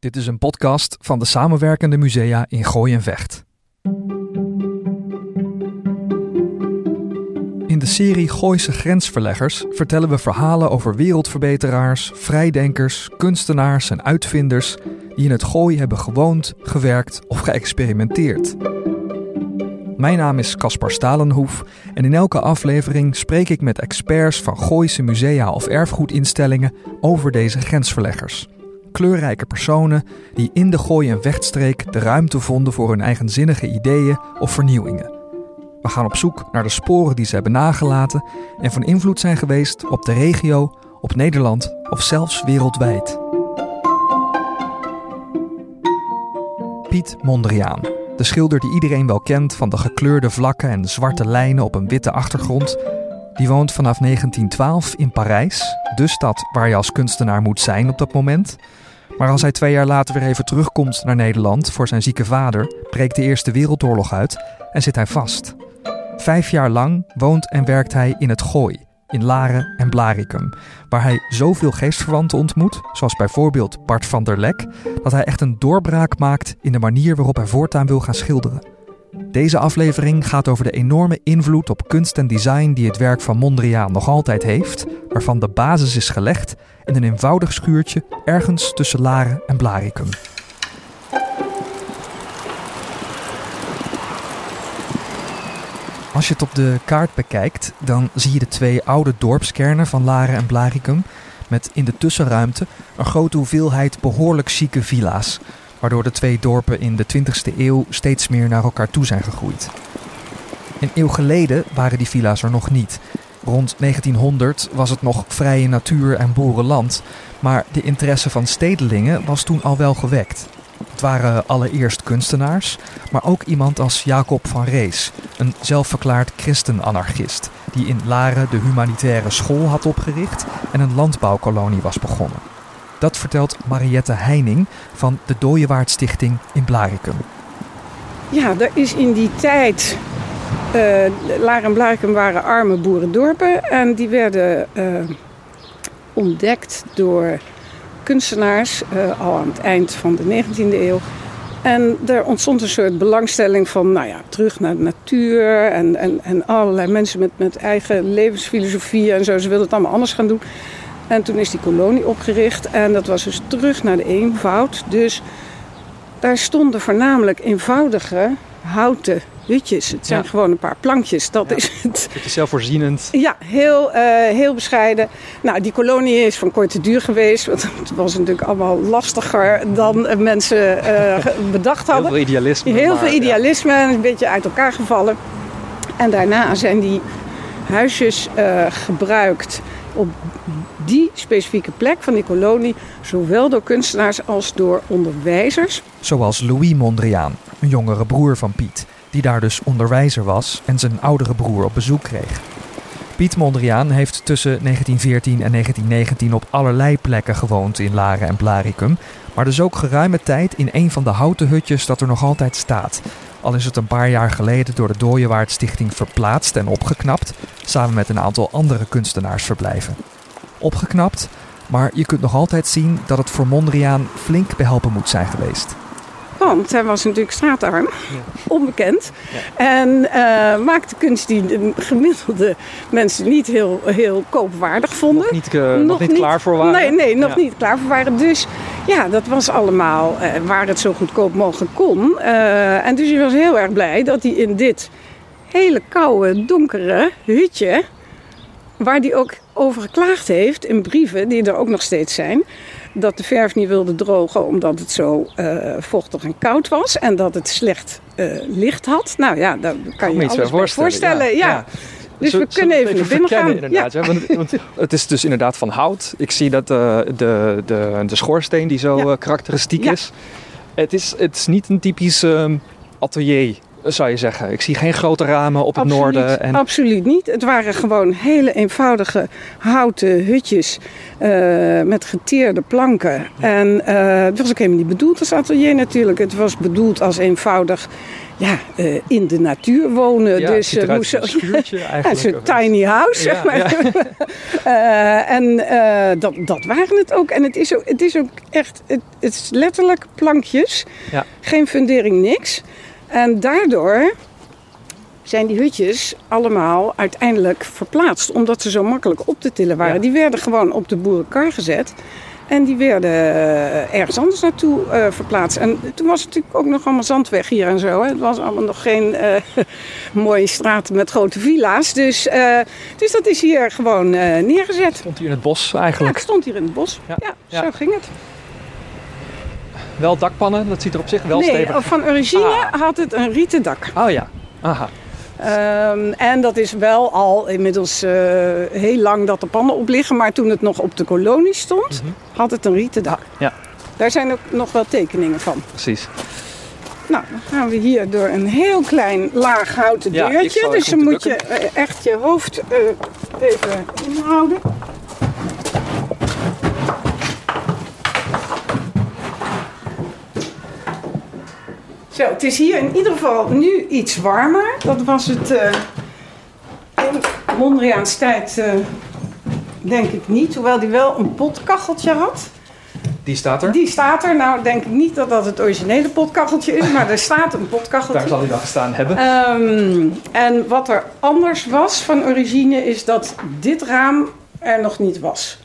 Dit is een podcast van de samenwerkende musea in Gooi en Vecht. In de serie Gooise Grensverleggers vertellen we verhalen over wereldverbeteraars, vrijdenkers, kunstenaars en uitvinders die in het Gooi hebben gewoond, gewerkt of geëxperimenteerd. Mijn naam is Caspar Stalenhoef en in elke aflevering spreek ik met experts van Gooise musea of erfgoedinstellingen over deze grensverleggers. Kleurrijke personen die in de Gooi- en Vechtstreek de ruimte vonden voor hun eigenzinnige ideeën of vernieuwingen. We gaan op zoek naar de sporen die ze hebben nagelaten en van invloed zijn geweest op de regio, op Nederland of zelfs wereldwijd. Piet Mondriaan, de schilder die iedereen wel kent van de gekleurde vlakken en zwarte lijnen op een witte achtergrond, die woont vanaf 1912 in Parijs, de stad waar je als kunstenaar moet zijn op dat moment. Maar als hij twee jaar later weer even terugkomt naar Nederland voor zijn zieke vader, breekt de Eerste Wereldoorlog uit en zit hij vast. Vijf jaar lang woont en werkt hij in het Gooi, in Laren en Blaricum, waar hij zoveel geestverwanten ontmoet, zoals bijvoorbeeld Bart van der Lek, dat hij echt een doorbraak maakt in de manier waarop hij voortaan wil gaan schilderen. Deze aflevering gaat over de enorme invloed op kunst en design die het werk van Mondriaan nog altijd heeft, waarvan de basis is gelegd in een eenvoudig schuurtje ergens tussen Laren en Blaricum. Als je het op de kaart bekijkt, dan zie je de twee oude dorpskernen van Laren en Blaricum met in de tussenruimte een grote hoeveelheid behoorlijk chique villa's, waardoor de twee dorpen in de 20e eeuw steeds meer naar elkaar toe zijn gegroeid. Een eeuw geleden waren die villa's er nog niet. Rond 1900 was het nog vrije natuur en boerenland, maar de interesse van stedelingen was toen al wel gewekt. Het waren allereerst kunstenaars, maar ook iemand als Jacob van Rees, een zelfverklaard christenanarchist, die in Laren de humanitaire school had opgericht en een landbouwkolonie was begonnen. Dat vertelt Mariette Heining van de Dooyewaard Stichting in Blaricum. Ja, er is in die tijd. Uh, en Blaricum waren arme boerendorpen en die werden uh, ontdekt door kunstenaars uh, al aan het eind van de 19e eeuw. En er ontstond een soort belangstelling van, nou ja, terug naar de natuur en, en, en allerlei mensen met, met eigen levensfilosofie en zo. Ze wilden het allemaal anders gaan doen. En toen is die kolonie opgericht en dat was dus terug naar de eenvoud. Dus daar stonden voornamelijk eenvoudige houten hutjes. Het zijn Ja. gewoon een paar plankjes, dat Ja. is het. Beetje zelfvoorzienend. Ja, heel, eh, heel bescheiden. Nou, die kolonie is van korte duur geweest. Want het was natuurlijk allemaal lastiger dan mensen eh, bedacht Heel hadden. veel idealisme. Heel maar, veel ja. idealisme, een beetje uit elkaar gevallen. En daarna zijn die huisjes eh, gebruikt op die specifieke plek van die kolonie, zowel door kunstenaars als door onderwijzers. Zoals Louis Mondriaan, een jongere broer van Piet, die daar dus onderwijzer was en zijn oudere broer op bezoek kreeg. Piet Mondriaan heeft tussen 1914 en 1919 op allerlei plekken gewoond in Laren en Blaricum, maar dus ook geruime tijd in een van de houten hutjes dat er nog altijd staat. Al is het een paar jaar geleden door de Dooyewaard Stichting verplaatst en opgeknapt, samen met een aantal andere kunstenaarsverblijven. Opgeknapt, maar je kunt nog altijd zien dat het voor Mondriaan flink behelpen moet zijn geweest. Want hij was natuurlijk straatarm, onbekend. En eh, maakte kunst die de gemiddelde mensen niet heel, heel koopwaardig vonden. Nog niet, eh, nog niet klaar voor waren. Nee, nee nog Ja. niet klaar voor waren. Dus ja, dat was allemaal eh, waar het zo goedkoop mogelijk kon. Eh, en dus hij was heel erg blij dat hij in dit hele koude, donkere hutje... waar hij ook over geklaagd heeft in brieven, die er ook nog steeds zijn... dat de verf niet wilde drogen omdat het zo eh, vochtig en koud was... en dat het slecht eh, licht had. Nou ja, daar kan je iets alles bij bij voorstellen. ja. Dus we kunnen even naar binnen gaan. Inderdaad, ja. want, want het is dus inderdaad van hout. Ik zie dat eh, de, de, de schoorsteen die zo Ja. karakteristiek is. Het is. Het is niet een typisch ehm, atelier, zou je zeggen. Ik zie geen grote ramen op het Absoluut, noorden. En Absoluut niet. Het waren gewoon hele eenvoudige houten hutjes eh, met geteerde planken. En eh, het was ook helemaal niet bedoeld als atelier natuurlijk. Het was bedoeld als eenvoudig ja, uh, in de natuur wonen. Ja, dus uh, moest een schuurtje ja, eigenlijk. een tiny house, zeg Ja, maar. Eh, en eh, dat, dat waren het ook. En het is ook, het is ook echt, het, het is letterlijk plankjes. Ja. Geen fundering, niks. En daardoor zijn die hutjes allemaal uiteindelijk verplaatst. Omdat ze zo makkelijk op te tillen waren. Ja. Die werden gewoon op de boerenkar gezet. En die werden eh, ergens anders naartoe eh, verplaatst. En toen was het natuurlijk ook nog allemaal zandweg hier en zo. Hè. Het was allemaal nog geen eh, mooie straten met grote villa's. Dus, dus dat is hier gewoon neergezet. Stond hier in het bos Ja, eigenlijk. ik stond hier in het bos. Ja, Ja, ja. zo ging het. Wel dakpannen, dat ziet er op zich wel nee, stevig van origine Ah. had het een rieten dak. Oh ja, aha. Ehm, en dat is wel al inmiddels eh, heel lang dat de pannen op liggen. Maar toen het nog op de kolonie stond, Mhm. had het een rieten dak. Ja, Daar zijn ook nog wel tekeningen van. precies. Nou, dan gaan we hier door een heel klein laag houten deurtje. Dus dan moet je eh, echt je hoofd eh, even inhouden. Zo, het is hier in ieder geval nu iets warmer. Dat was het eh, in Mondriaans tijd eh, denk ik niet. Hoewel die wel een potkacheltje had. Die staat er. Die staat er. Nou denk ik niet dat dat het originele potkacheltje is. Maar er staat een potkacheltje. Daar zal hij dan gestaan hebben. Ehm, en wat er anders was van origine is dat dit raam er nog niet was.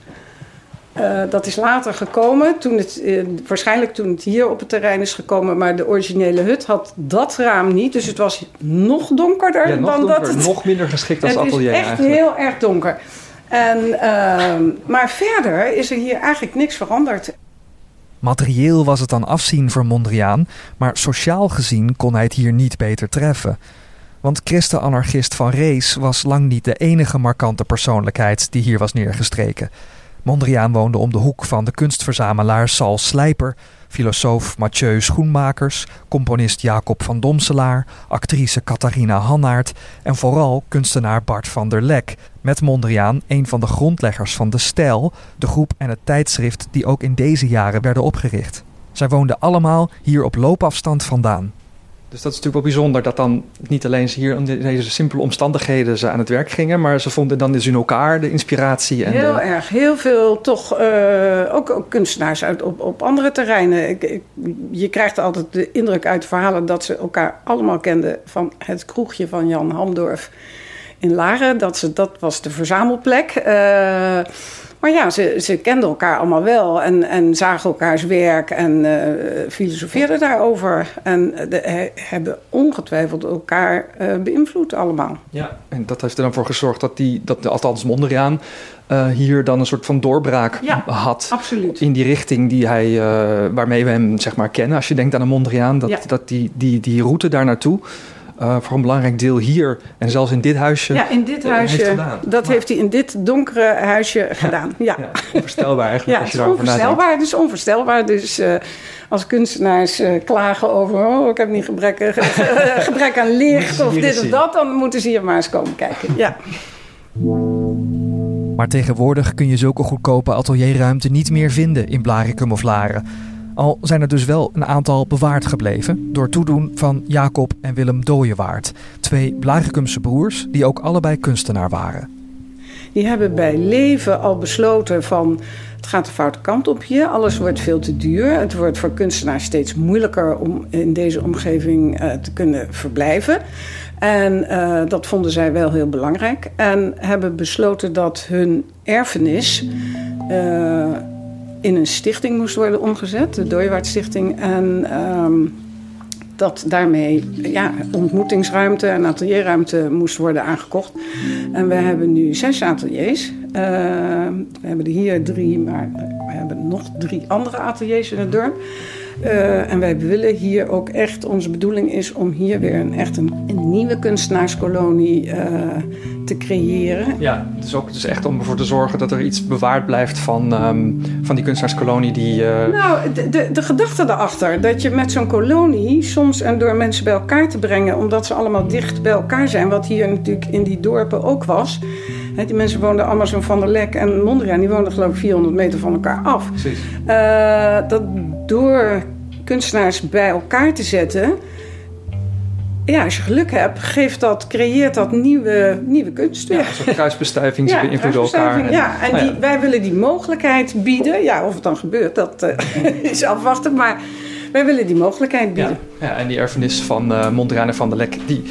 Eh, dat is later gekomen, toen het, eh, waarschijnlijk toen het hier op het terrein is gekomen. Maar de originele hut had dat raam niet. Dus het was nog donkerder ja, nog dan donker, dat het... nog minder geschikt als het atelier is echt eigenlijk. heel erg donker. En, ehm, maar verder is er hier eigenlijk niks veranderd. Materieel was het dan afzien voor Mondriaan, maar sociaal gezien kon hij het hier niet beter treffen. Want christen-anarchist Van Rees was lang niet de enige markante persoonlijkheid die hier was neergestreken. Mondriaan woonde om de hoek van de kunstverzamelaar Sal Slijper, filosoof Mathieu Schoenmakers, componist Jacob van Domselaar, actrice Catharina Hannaert en vooral kunstenaar Bart van der Lek. Met Mondriaan een van de grondleggers van De Stijl, de groep en het tijdschrift die ook in deze jaren werden opgericht. Zij woonden allemaal hier op loopafstand vandaan. Dus dat is natuurlijk wel bijzonder dat dan niet alleen ze hier in deze simpele omstandigheden ze aan het werk gingen, maar ze vonden dan dus in elkaar de inspiratie. En Heel de, erg. Heel veel toch eh, ook, ook kunstenaars uit, op, op andere terreinen. Ik, ik- je krijgt altijd de indruk uit verhalen dat ze elkaar allemaal kenden van het kroegje van Jan Hamdorf in Laren. Dat, ze, dat was de verzamelplek. Eh, maar ja, ze, ze kenden elkaar allemaal wel en, en zagen elkaars werk en eh, filosofeerden daarover. En de, he- hebben ongetwijfeld elkaar eh, beïnvloed allemaal. Ja. En dat heeft er dan voor gezorgd dat, die, dat de, althans Mondriaan hier dan een soort van doorbraak Ja. had. Absoluut. In die richting die hij, waarmee we hem zeg maar kennen. Als je denkt aan een Mondriaan, dat, Ja. dat die, die, die route daar naartoe eh, voor een belangrijk deel hier en zelfs in dit huisje. Ja, in dit eh, huisje. heeft gedaan. Dat Maar- heeft hij in dit donkere huisje gedaan. Ja, Ja, onvoorstelbaar eigenlijk ja als het je is onvoorstelbaar. Het is onvoorstelbaar. Dus eh, als kunstenaars eh, klagen over... oh, ik heb niet gebrek, gebrek aan licht of dit of dat... dan moeten ze hier maar eens komen kijken. Ja. Maar tegenwoordig kun je zulke goedkope atelierruimte niet meer vinden in Blaricum of Laren. Al zijn er dus wel een aantal bewaard gebleven door toedoen van Jacob en Willem Dooyewaard, twee Blaricumse broers die ook allebei kunstenaar waren. Die hebben bij leven al besloten van... het gaat de foute kant op hier. Alles wordt veel te duur. Het wordt voor kunstenaars steeds moeilijker... om in deze omgeving eh, te kunnen verblijven. En eh, dat vonden zij wel heel belangrijk. En hebben besloten dat hun erfenis... eh, in een stichting moest worden omgezet. De Dooyewaard Stichting. En... ehm, dat daarmee ja, ontmoetingsruimte en atelierruimte moest worden aangekocht. En we hebben nu zes ateliers. Eh, we hebben er hier drie, maar we hebben nog drie andere ateliers in het dorp. Eh, en wij willen hier ook echt, onze bedoeling is om hier weer een, echt een, nieuwe kunstenaarskolonie eh, te creëren. Ja, is ook dus echt om ervoor te zorgen dat er iets bewaard blijft van, ehm, van die kunstenaarskolonie die... eh, Nou, de, de, de gedachte daarachter, dat je met zo'n kolonie soms en door mensen bij elkaar te brengen, omdat ze allemaal dicht bij elkaar zijn, wat hier natuurlijk in die dorpen ook was. Die mensen woonden allemaal zo'n Van der Lek en Mondriaan, die woonden geloof ik 400 meter van elkaar af. Precies. Eh, dat door kunstenaars bij elkaar te zetten, ja, als je geluk hebt, geeft dat, creëert dat nieuwe, nieuwe kunst weer. Ja, zo'n kruisbestuiving, ze beïnvloeden elkaar. En, ja, en die, wij willen die mogelijkheid bieden. Ja, of het dan gebeurt, dat uh, is afwachten. Maar wij willen die mogelijkheid bieden. Ja, ja en die erfenis van uh, Mondriaan en Van der Lek, die...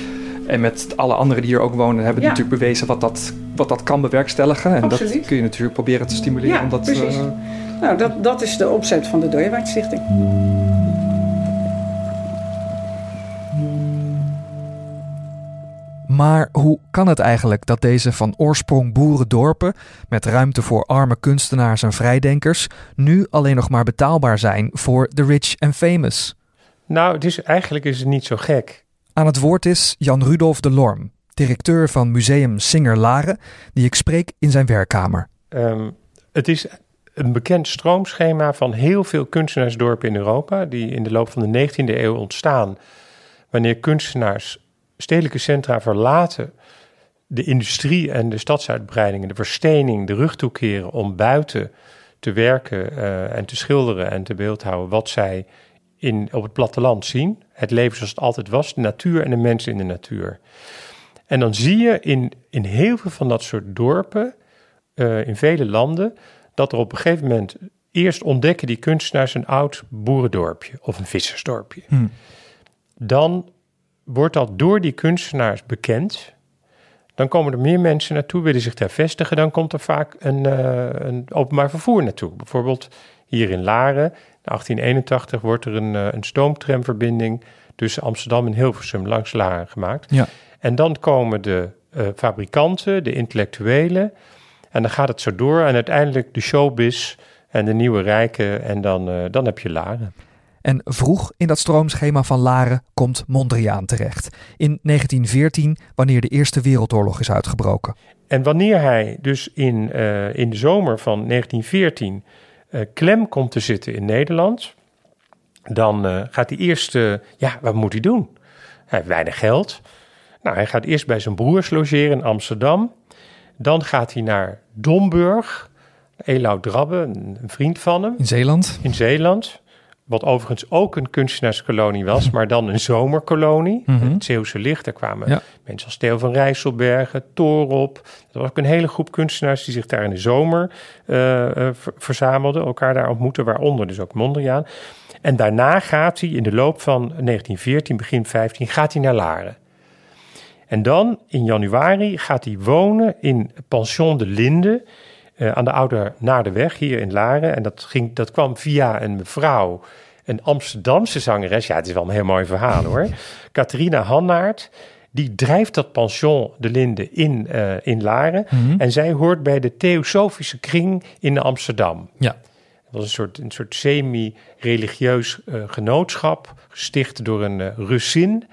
En met alle anderen die hier ook wonen, hebben natuurlijk bewezen wat dat, wat dat kan bewerkstelligen. En Absoluut. dat kun je natuurlijk proberen te stimuleren. Ja, omdat, precies. Uh, nou, dat, dat is de opzet van de Dooyewaard Stichting. Maar hoe kan het eigenlijk dat deze van oorsprong boerendorpen, met ruimte voor arme kunstenaars en vrijdenkers, nu alleen nog maar betaalbaar zijn voor de rich en famous? Nou, is, eigenlijk is het niet zo gek. Aan het woord is Jan Rudolf de Lorm, directeur van Museum Singer Laren, die ik spreek in zijn werkkamer. Um, het is een bekend stroomschema van heel veel kunstenaarsdorpen in Europa, die in de loop van de 19e eeuw ontstaan, wanneer kunstenaars stedelijke centra verlaten, de industrie en de stadsuitbreidingen, de verstening, de rug toekeren om buiten te werken uh, en te schilderen en te beeldhouden wat zij in, op het platteland zien. Het leven zoals het altijd was, de natuur en de mensen in de natuur. En dan zie je in, in heel veel van dat soort dorpen, uh, in vele landen, dat er op een gegeven moment eerst ontdekken die kunstenaars een oud boerendorpje of een vissersdorpje. Hmm. Dan wordt dat door die kunstenaars bekend. Dan komen er meer mensen naartoe, willen zich daar vestigen. Dan komt er vaak een, uh, een openbaar vervoer naartoe. Bijvoorbeeld hier in Laren, in 1881, wordt er een, uh, een stoomtramverbinding tussen Amsterdam en Hilversum langs Laren gemaakt. Ja. En dan komen de uh, fabrikanten, de intellectuelen. En dan gaat het zo door. En uiteindelijk de showbiz en de nieuwe rijken. En dan, dan heb je Laren. En vroeg in dat stroomschema van Laren komt Mondriaan terecht. In 1914, wanneer de Eerste Wereldoorlog is uitgebroken. En wanneer hij dus in, uh, in de zomer van 1914 uh, klem komt te zitten in Nederland, dan uh, gaat hij eerst, ja, wat moet hij doen? Hij heeft weinig geld. Nou, hij gaat eerst bij zijn broers logeren in Amsterdam. Dan gaat hij naar Domburg, Elau Drabbe, een vriend van hem. In Zeeland. In Zeeland. Wat overigens ook een kunstenaarskolonie was, maar dan een zomerkolonie. Mhm. Het Zeeuwse Licht, daar kwamen ja. mensen als Theo van Rijsselbergen, Torop. Dat was ook een hele groep kunstenaars die zich daar in de zomer uh, uh, verzamelden, elkaar daar ontmoeten, waaronder dus ook Mondriaan. En daarna gaat hij in de loop van 1914, begin 15, gaat hij naar Laren. En dan in januari gaat hij wonen in Pension de Linde. Uh, aan de Oude Naardenweg hier in Laren. En dat, ging, dat kwam via een mevrouw, een Amsterdamse zangeres. Ja, het is wel een heel mooi verhaal hoor. Catharina Hannaert. Die drijft dat pension de Linde in, uh, in Laren. Mhm. En zij hoort bij de Theosofische Kring in Amsterdam. Ja. Dat was een soort, een soort semi-religieus uh, genootschap. Gesticht door een Russin.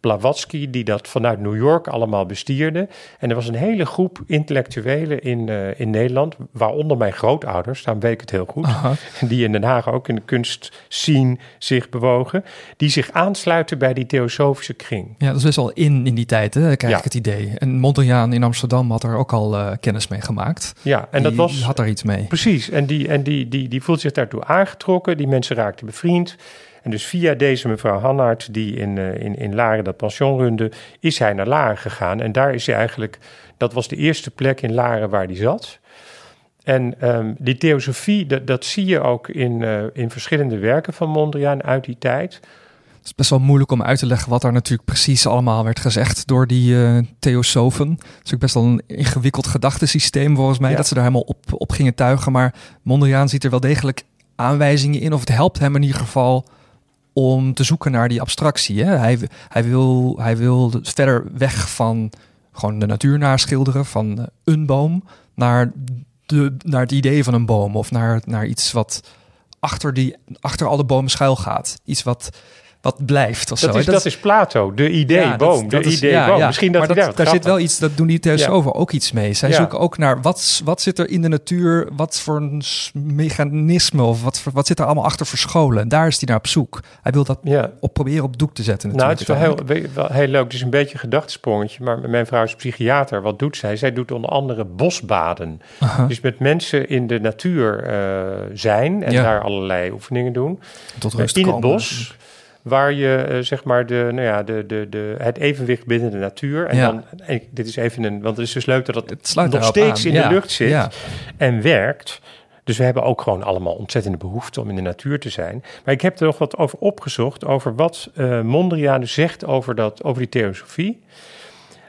Blavatsky, die dat vanuit New York allemaal bestierde. En er was een hele groep intellectuelen in, uh, in Nederland, waaronder mijn grootouders, daarom weet ik het heel goed, Aha. die in Den Haag ook in de kunstscene zich bewogen, die zich aansluiten bij die theosofische kring. Ja, dat is best wel in in die tijd, hè, krijg Ja. ik het idee. En Mondriaan in Amsterdam had er ook al eh, kennis mee gemaakt. Ja, en Die dat was had daar iets mee. Precies, en die, en die, die, die voelt zich daartoe aangetrokken. Die mensen raakten bevriend. En dus via deze mevrouw Hannaert, die in, uh, in, in Laren dat pension runde, is hij naar Laren gegaan. En daar is hij eigenlijk, dat was de eerste plek in Laren waar hij zat. En um, die theosofie, dat, dat zie je ook in, uh, in verschillende werken van Mondriaan uit die tijd. Het is best wel moeilijk om uit te leggen wat daar natuurlijk precies allemaal werd gezegd door die uh, theosofen. Het is natuurlijk best wel een ingewikkeld gedachtesysteem volgens mij, Ja. dat ze daar helemaal op, op gingen tuigen. Maar Mondriaan ziet er wel degelijk aanwijzingen in, of het helpt hem in ieder geval om te zoeken naar die abstractie. Hè? Hij, hij, wil, hij wil verder weg van gewoon de natuur naschilderen, van eh, een boom, naar, de, naar het idee van een boom. Of naar, naar iets wat achter, die, achter alle bomen schuil gaat. Iets wat, wat blijft of Dat, zo. is, dat, is Plato, de ideeboom. de ideeboom. Misschien dat maar dat, daar, daar zit wel iets, dat doen die theosofen ook iets mee. Zij Ja. zoeken ook naar wat, wat zit er in de natuur, wat voor een mechanisme of wat, wat zit er allemaal achter verscholen. En daar is hij naar op zoek. Hij wil dat Ja. op proberen op doek te zetten. Nou, het is wel heel, wel heel leuk. Het is een beetje een gedachtesprongetje. Maar mijn vrouw is psychiater. Wat doet zij? Zij doet onder andere bosbaden. Dus met mensen in de natuur eh, zijn en Ja. daar allerlei oefeningen doen. tot rust in het bos, waar je eh, zeg maar de, nou ja, de, de, de, het evenwicht binnen de natuur. En Ja. dan, en dit is even een, want het is dus leuk dat het, Het nog steeds aan. in Ja, de lucht zit ja. en werkt. Dus we hebben ook gewoon allemaal ontzettende behoefte om in de natuur te zijn. Maar ik heb er nog wat over opgezocht, over wat eh Mondriaan dus zegt over, dat, over die theosofie.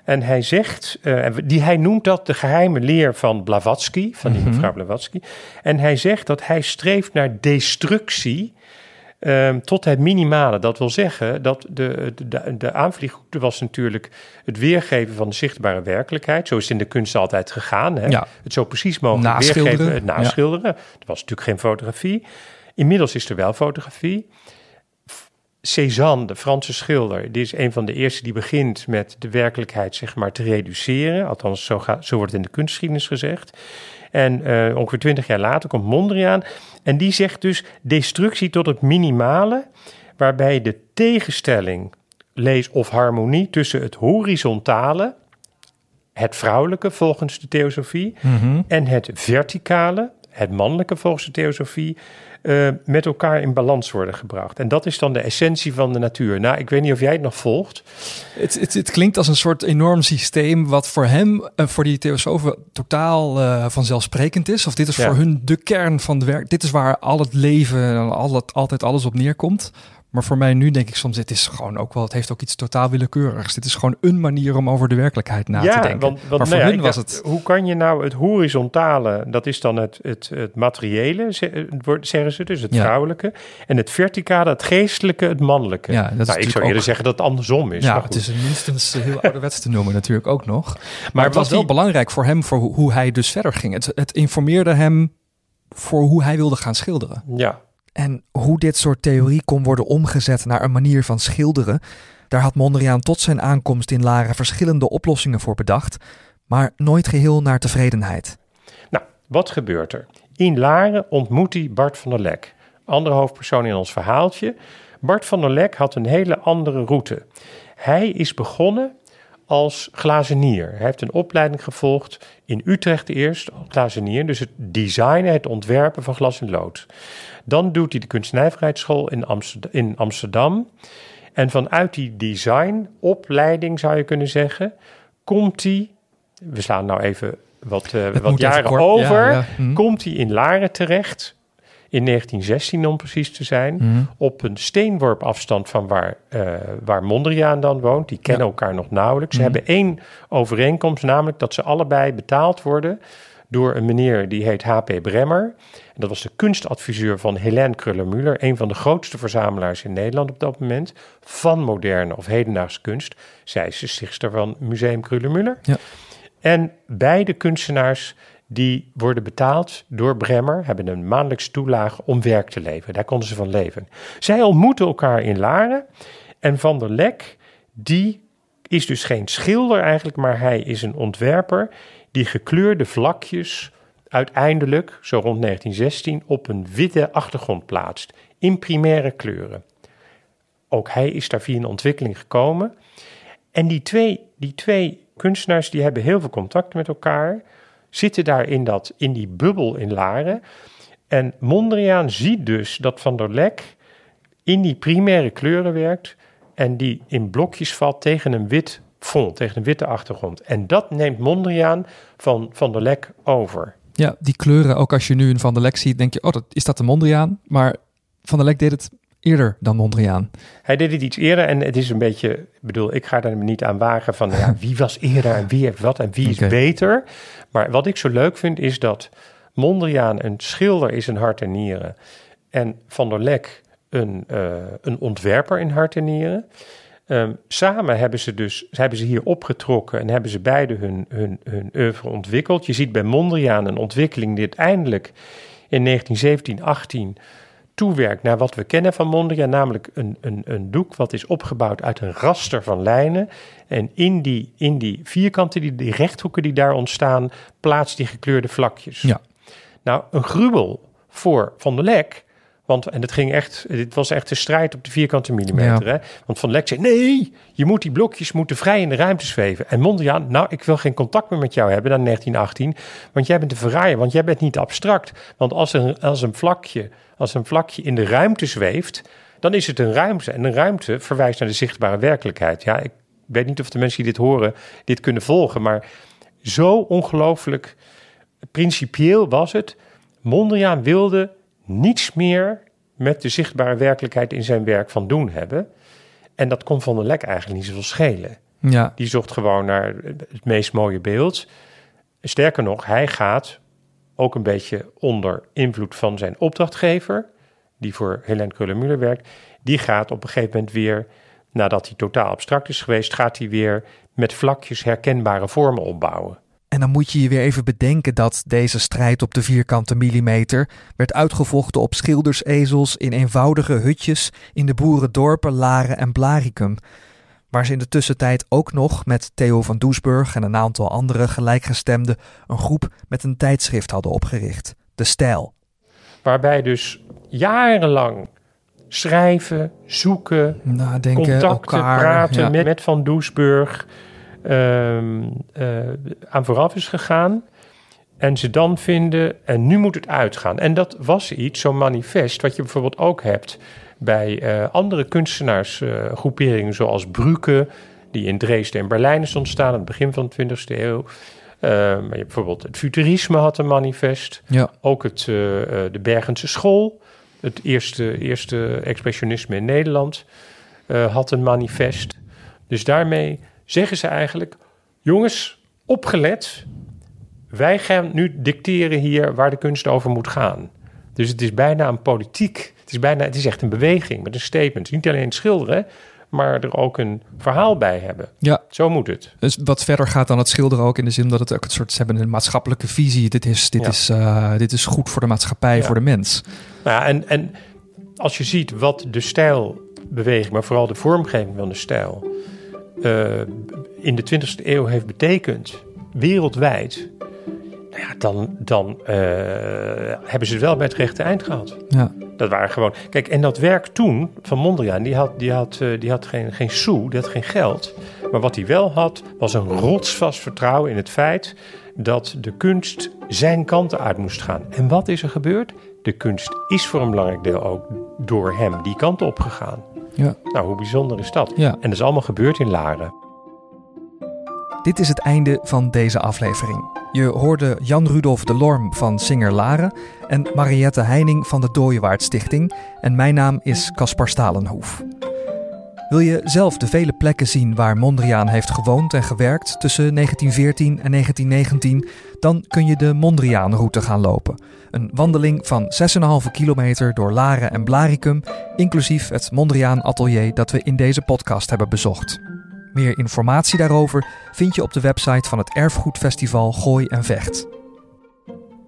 En hij zegt, eh, die, hij noemt dat de geheime leer van Blavatsky, van die Mhm. mevrouw Blavatsky. En hij zegt dat hij streeft naar destructie ehm, tot het minimale. Dat wil zeggen dat de, de, de, aanvliegroute was natuurlijk het weergeven van de zichtbare werkelijkheid. Zo is het in de kunst altijd gegaan. Hè? Ja. Het zo precies mogelijk Naschilderen. weergeven, het naschilderen. Er was natuurlijk geen fotografie. Inmiddels is er wel fotografie. Cézanne, de Franse schilder, die is een van de eerste die begint met de werkelijkheid zeg maar, te reduceren. Althans, zo, gaat, zo wordt het in de kunstgeschiedenis gezegd. En eh, ongeveer twintig jaar later komt Mondriaan. En die zegt dus destructie tot het minimale, waarbij de tegenstelling, lees of harmonie tussen het horizontale, het vrouwelijke volgens de theosofie, Mhm. en het verticale, het mannelijke volgens de theosofie, eh, met elkaar in balans worden gebracht. En dat is dan de essentie van de natuur. Nou, ik weet niet of jij het nog volgt. Het, het, het klinkt als een soort enorm systeem wat voor hem, en voor die theosofen, totaal eh, vanzelfsprekend is. Of dit is Ja. voor hun de kern van de werk. Dit is waar al het leven en al het, altijd alles op neerkomt. Maar voor mij nu denk ik soms, dit is gewoon ook wel, het heeft ook iets totaal willekeurigs. Dit is gewoon een manier om over de werkelijkheid na te denken. want, want maar nou voor hun was dacht, het, Hoe kan je nou het horizontale, dat is dan het, het, het materiële, zeggen ze dus, het Ja. vrouwelijke. En het verticale, het geestelijke, het mannelijke. Ja, dat nou, ik zou eerder ook- zeggen dat het andersom is. ja, maar het is minstens heel ouderwets te noemen natuurlijk ook nog. Maar, Maar het was wel belangrijk voor hem, voor hoe, hoe hij dus verder ging. Het, het informeerde hem voor hoe hij wilde gaan schilderen. Ja, En hoe dit soort theorie kon worden omgezet naar een manier van schilderen, daar had Mondriaan tot zijn aankomst in Laren verschillende oplossingen voor bedacht, maar nooit geheel naar tevredenheid. Nou, wat gebeurt er? In Laren ontmoet hij Bart van der Lek, andere hoofdpersoon in ons verhaaltje. Bart van der Lek had een hele andere route. Hij is begonnen als glazenier. Hij heeft een opleiding gevolgd in Utrecht eerst glazenier, dus het designen, het ontwerpen van glas en lood. Dan doet hij de kunstnijverheidsschool in Amsterdam, in Amsterdam. En vanuit die designopleiding, zou je kunnen zeggen, komt hij, we slaan nou even wat, eh, wat jaren over, ja, ja, hm. komt hij in Laren terecht. In 1916 om precies te zijn. Mhm. Op een steenworp afstand van waar, eh, waar Mondriaan dan woont. Die kennen Ja. elkaar nog nauwelijks. Ze Mhm. hebben één overeenkomst, namelijk dat ze allebei betaald worden door een meneer die heet H.P. Bremmer. En dat was de kunstadviseur van Helene Kruller-Müller, een van de grootste verzamelaars in Nederland op dat moment van moderne of hedendaagse kunst. Zij is de stichtster van Museum Kruller-Müller. Ja. En beide kunstenaars die worden betaald door Bremmer, hebben een maandelijks toelage om werk te leveren. Daar konden ze van leven. Zij ontmoeten elkaar in Laren en Van der Lek, die is dus geen schilder eigenlijk, maar hij is een ontwerper die gekleurde vlakjes uiteindelijk, zo rond 1916, op een witte achtergrond plaatst, in primaire kleuren. Ook hij is daar via een ontwikkeling gekomen. En die twee, die twee kunstenaars die hebben heel veel contact met elkaar, zitten daar in, dat, in die bubbel in Laren. En Mondriaan ziet dus dat Van der Lek in die primaire kleuren werkt en die in blokjes valt tegen een wit fond, tegen een witte achtergrond. En dat neemt Mondriaan van Van der Lek over. Ja, die kleuren, ook als je nu een Van der Lek ziet, denk je, oh, dat, is dat de Mondriaan? Maar Van der Lek deed het eerder dan Mondriaan. Hij deed het iets eerder en het is een beetje, ik bedoel, ik ga daar niet aan wagen van ja, wie was eerder en wie heeft wat en wie is beter. Maar wat ik zo leuk vind is dat Mondriaan een schilder is in hart en nieren en Van der Lek een, eh, een ontwerper in hart en nieren. Ehm, samen hebben ze dus hebben ze hier opgetrokken en hebben ze beide hun, hun, hun oeuvre ontwikkeld. Je ziet bij Mondriaan een ontwikkeling die uiteindelijk in 1917, 18 toewerkt naar wat we kennen van Mondriaan, namelijk een, een, een doek wat is opgebouwd uit een raster van lijnen. En in die, in die vierkanten, die, die rechthoeken die daar ontstaan, plaatst die gekleurde vlakjes. Ja. Nou, een gruwel voor Van der Lek. Want, en het ging echt, dit was echt een strijd op de vierkante millimeter. Hè? Want Van Lek zei, nee, je moet die blokjes moeten vrij in de ruimte zweven. En Mondriaan, nou, ik wil geen contact meer met jou hebben dan 1918. Want jij bent een verraaier, want jij bent niet abstract. Want als een, als een, vlakje, als een vlakje in de ruimte zweeft, dan is het een ruimte. En een ruimte verwijst naar de zichtbare werkelijkheid. Ja, ik weet niet of de mensen die dit horen dit kunnen volgen, maar zo ongelooflijk principieel was het. Mondriaan wilde niets meer met de zichtbare werkelijkheid in zijn werk van doen hebben. En dat kon Van der Lek eigenlijk niet zoveel schelen. Ja. Die zocht gewoon naar het meest mooie beeld. Sterker nog, hij gaat ook een beetje onder invloed van zijn opdrachtgever, die voor Helene Keuler-Müller werkt. Die gaat op een gegeven moment weer, nadat hij totaal abstract is geweest, gaat hij weer met vlakjes herkenbare vormen opbouwen. En dan moet je je weer even bedenken dat deze strijd op de vierkante millimeter werd uitgevochten op schildersezels in eenvoudige hutjes in de boerendorpen Laren en Blaricum, waar ze in de tussentijd ook nog met Theo van Doesburg en een aantal andere gelijkgestemden een groep met een tijdschrift hadden opgericht, De Stijl. Waarbij dus jarenlang schrijven, zoeken, Nadenken, contacten, elkaar, praten ja. met, met Van Doesburg aan vooraf is gegaan. En ze dan vinden, en nu moet het uitgaan. En dat was iets, zo'n manifest, wat je bijvoorbeeld ook hebt bij eh, andere kunstenaarsgroeperingen, zoals Brücke, die in Dresden en Berlijn is ontstaan aan het begin van de 20e eeuw. Eh, maar je bijvoorbeeld het futurisme had een manifest. Ja. Ook het, eh, eh, de Bergense school, het eerste, eerste expressionisme in Nederland, eh, had een manifest. Dus daarmee zeggen ze eigenlijk: jongens, opgelet. Wij gaan nu dicteren hier waar de kunst over moet gaan. Dus het is bijna een politiek. Het is, bijna, het is echt een beweging met een statement. Niet alleen schilderen, maar er ook een verhaal bij hebben. Ja, Zo moet het. dus wat verder gaat dan het schilderen ook in de zin dat het ook een soort, ze hebben een maatschappelijke visie. Dit is, dit Ja. is, eh, dit is goed voor de maatschappij, Ja. voor de mens. Nou ja, en, en als je ziet wat de stijlbeweging, maar vooral de vormgeving van de stijl, eh, in de 20e eeuw heeft betekend, wereldwijd, nou ja, dan, dan eh, hebben ze het wel bij het rechte eind gehad. Ja. Dat waren gewoon. Kijk, en dat werk toen van Mondriaan, die had, die had, eh, die had geen, geen sou, die had geen geld. Maar wat hij wel had, was een rotsvast vertrouwen in het feit dat de kunst zijn kanten uit moest gaan. En wat is er gebeurd? De kunst is voor een belangrijk deel ook door hem die kant op gegaan. Ja. Nou, hoe bijzonder is dat? Ja. En dat is allemaal gebeurd in Laren. Dit is het einde van deze aflevering. Je hoorde Jan Rudolf de Lorm van Singer Laren en Mariette Heining van de Dooyewaard Stichting. En mijn naam is Caspar Stalenhoef. Wil je zelf de vele plekken zien waar Mondriaan heeft gewoond en gewerkt tussen 1914 en 1919? Dan kun je de Mondriaan-route gaan lopen. Een wandeling van 6,5 kilometer door Laren en Blaricum, inclusief het Mondriaan-atelier dat we in deze podcast hebben bezocht. Meer informatie daarover vind je op de website van het Erfgoedfestival Gooi en Vecht.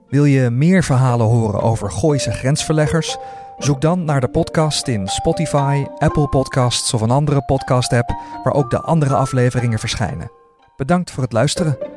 Wil je meer verhalen horen over Gooise grensverleggers? Zoek dan naar de podcast in Spotify, Apple Podcasts of een andere podcast-app waar ook de andere afleveringen verschijnen. Bedankt voor het luisteren.